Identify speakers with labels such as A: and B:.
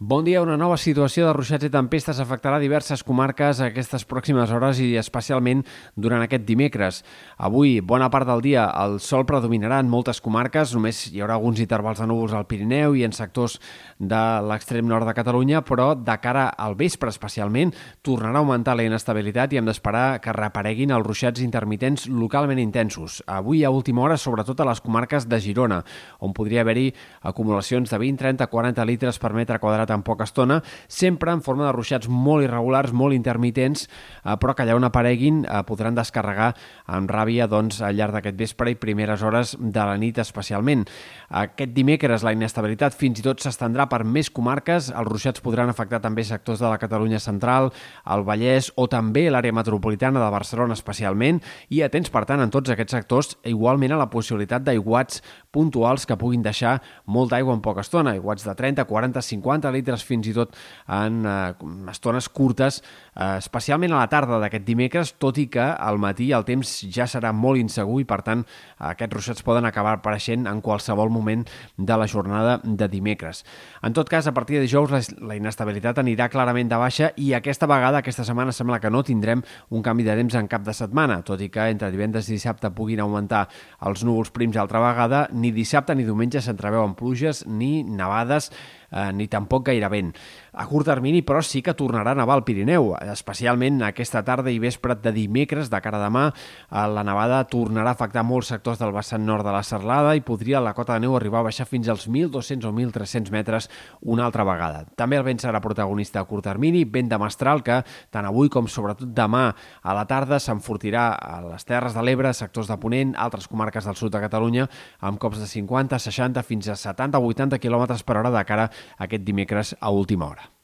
A: Bon dia. Una nova situació de ruixats i tempestes afectarà diverses comarques aquestes pròximes hores i especialment durant aquest dimecres. Avui, bona part del dia, el sol predominarà en moltes comarques, només hi haurà alguns intervals de núvols al Pirineu i en sectors de l'extrem nord de Catalunya, però de cara al vespre especialment tornarà a augmentar la inestabilitat i hem d'esperar que reapareguin els ruixats intermitents localment intensos. Avui a última hora, sobretot a les comarques de Girona, on podria haver-hi acumulacions de 20, 30, 40 litres per metre quadrat tan poca estona, sempre en forma de ruixats molt irregulars, molt intermitents, eh, però que allà on apareguin eh, podran descarregar amb ràbia doncs, al llarg d'aquest vespre i primeres hores de la nit especialment. Aquest dimecres la inestabilitat fins i tot s'estendrà per més comarques, els ruixats podran afectar també sectors de la Catalunya central, el Vallès o també l'àrea metropolitana de Barcelona especialment i atents per tant en tots aquests sectors igualment a la possibilitat d'aiguats puntuals que puguin deixar molta aigua en poca estona, aiguats de 30, 40, 50 litres fins i tot en eh, estones curtes, eh, especialment a la tarda d'aquest dimecres, tot i que al matí el temps ja serà molt insegur i, per tant, aquests ruixats poden acabar apareixent en qualsevol moment de la jornada de dimecres. En tot cas, a partir de dijous la, la inestabilitat anirà clarament de baixa i aquesta vegada, aquesta setmana, sembla que no tindrem un canvi de temps en cap de setmana, tot i que entre divendres i dissabte puguin augmentar els núvols prims altra vegada, ni dissabte ni diumenge s'entreveuen pluges ni nevades eh, ni tampoc gaire vent. A curt termini, però, sí que tornarà a nevar al Pirineu, especialment aquesta tarda i vespre de dimecres, de cara a demà. Eh, la nevada tornarà a afectar molts sectors del vessant nord de la Serlada i podria la cota de neu arribar a baixar fins als 1.200 o 1.300 metres una altra vegada. També el vent serà protagonista a curt termini, vent de mestral que tant avui com sobretot demà a la tarda s'enfortirà a les Terres de l'Ebre, sectors de Ponent, altres comarques del sud de Catalunya, amb cops de 50, 60 fins a 70 o 80 km per hora de cara aquest dimecres a última hora.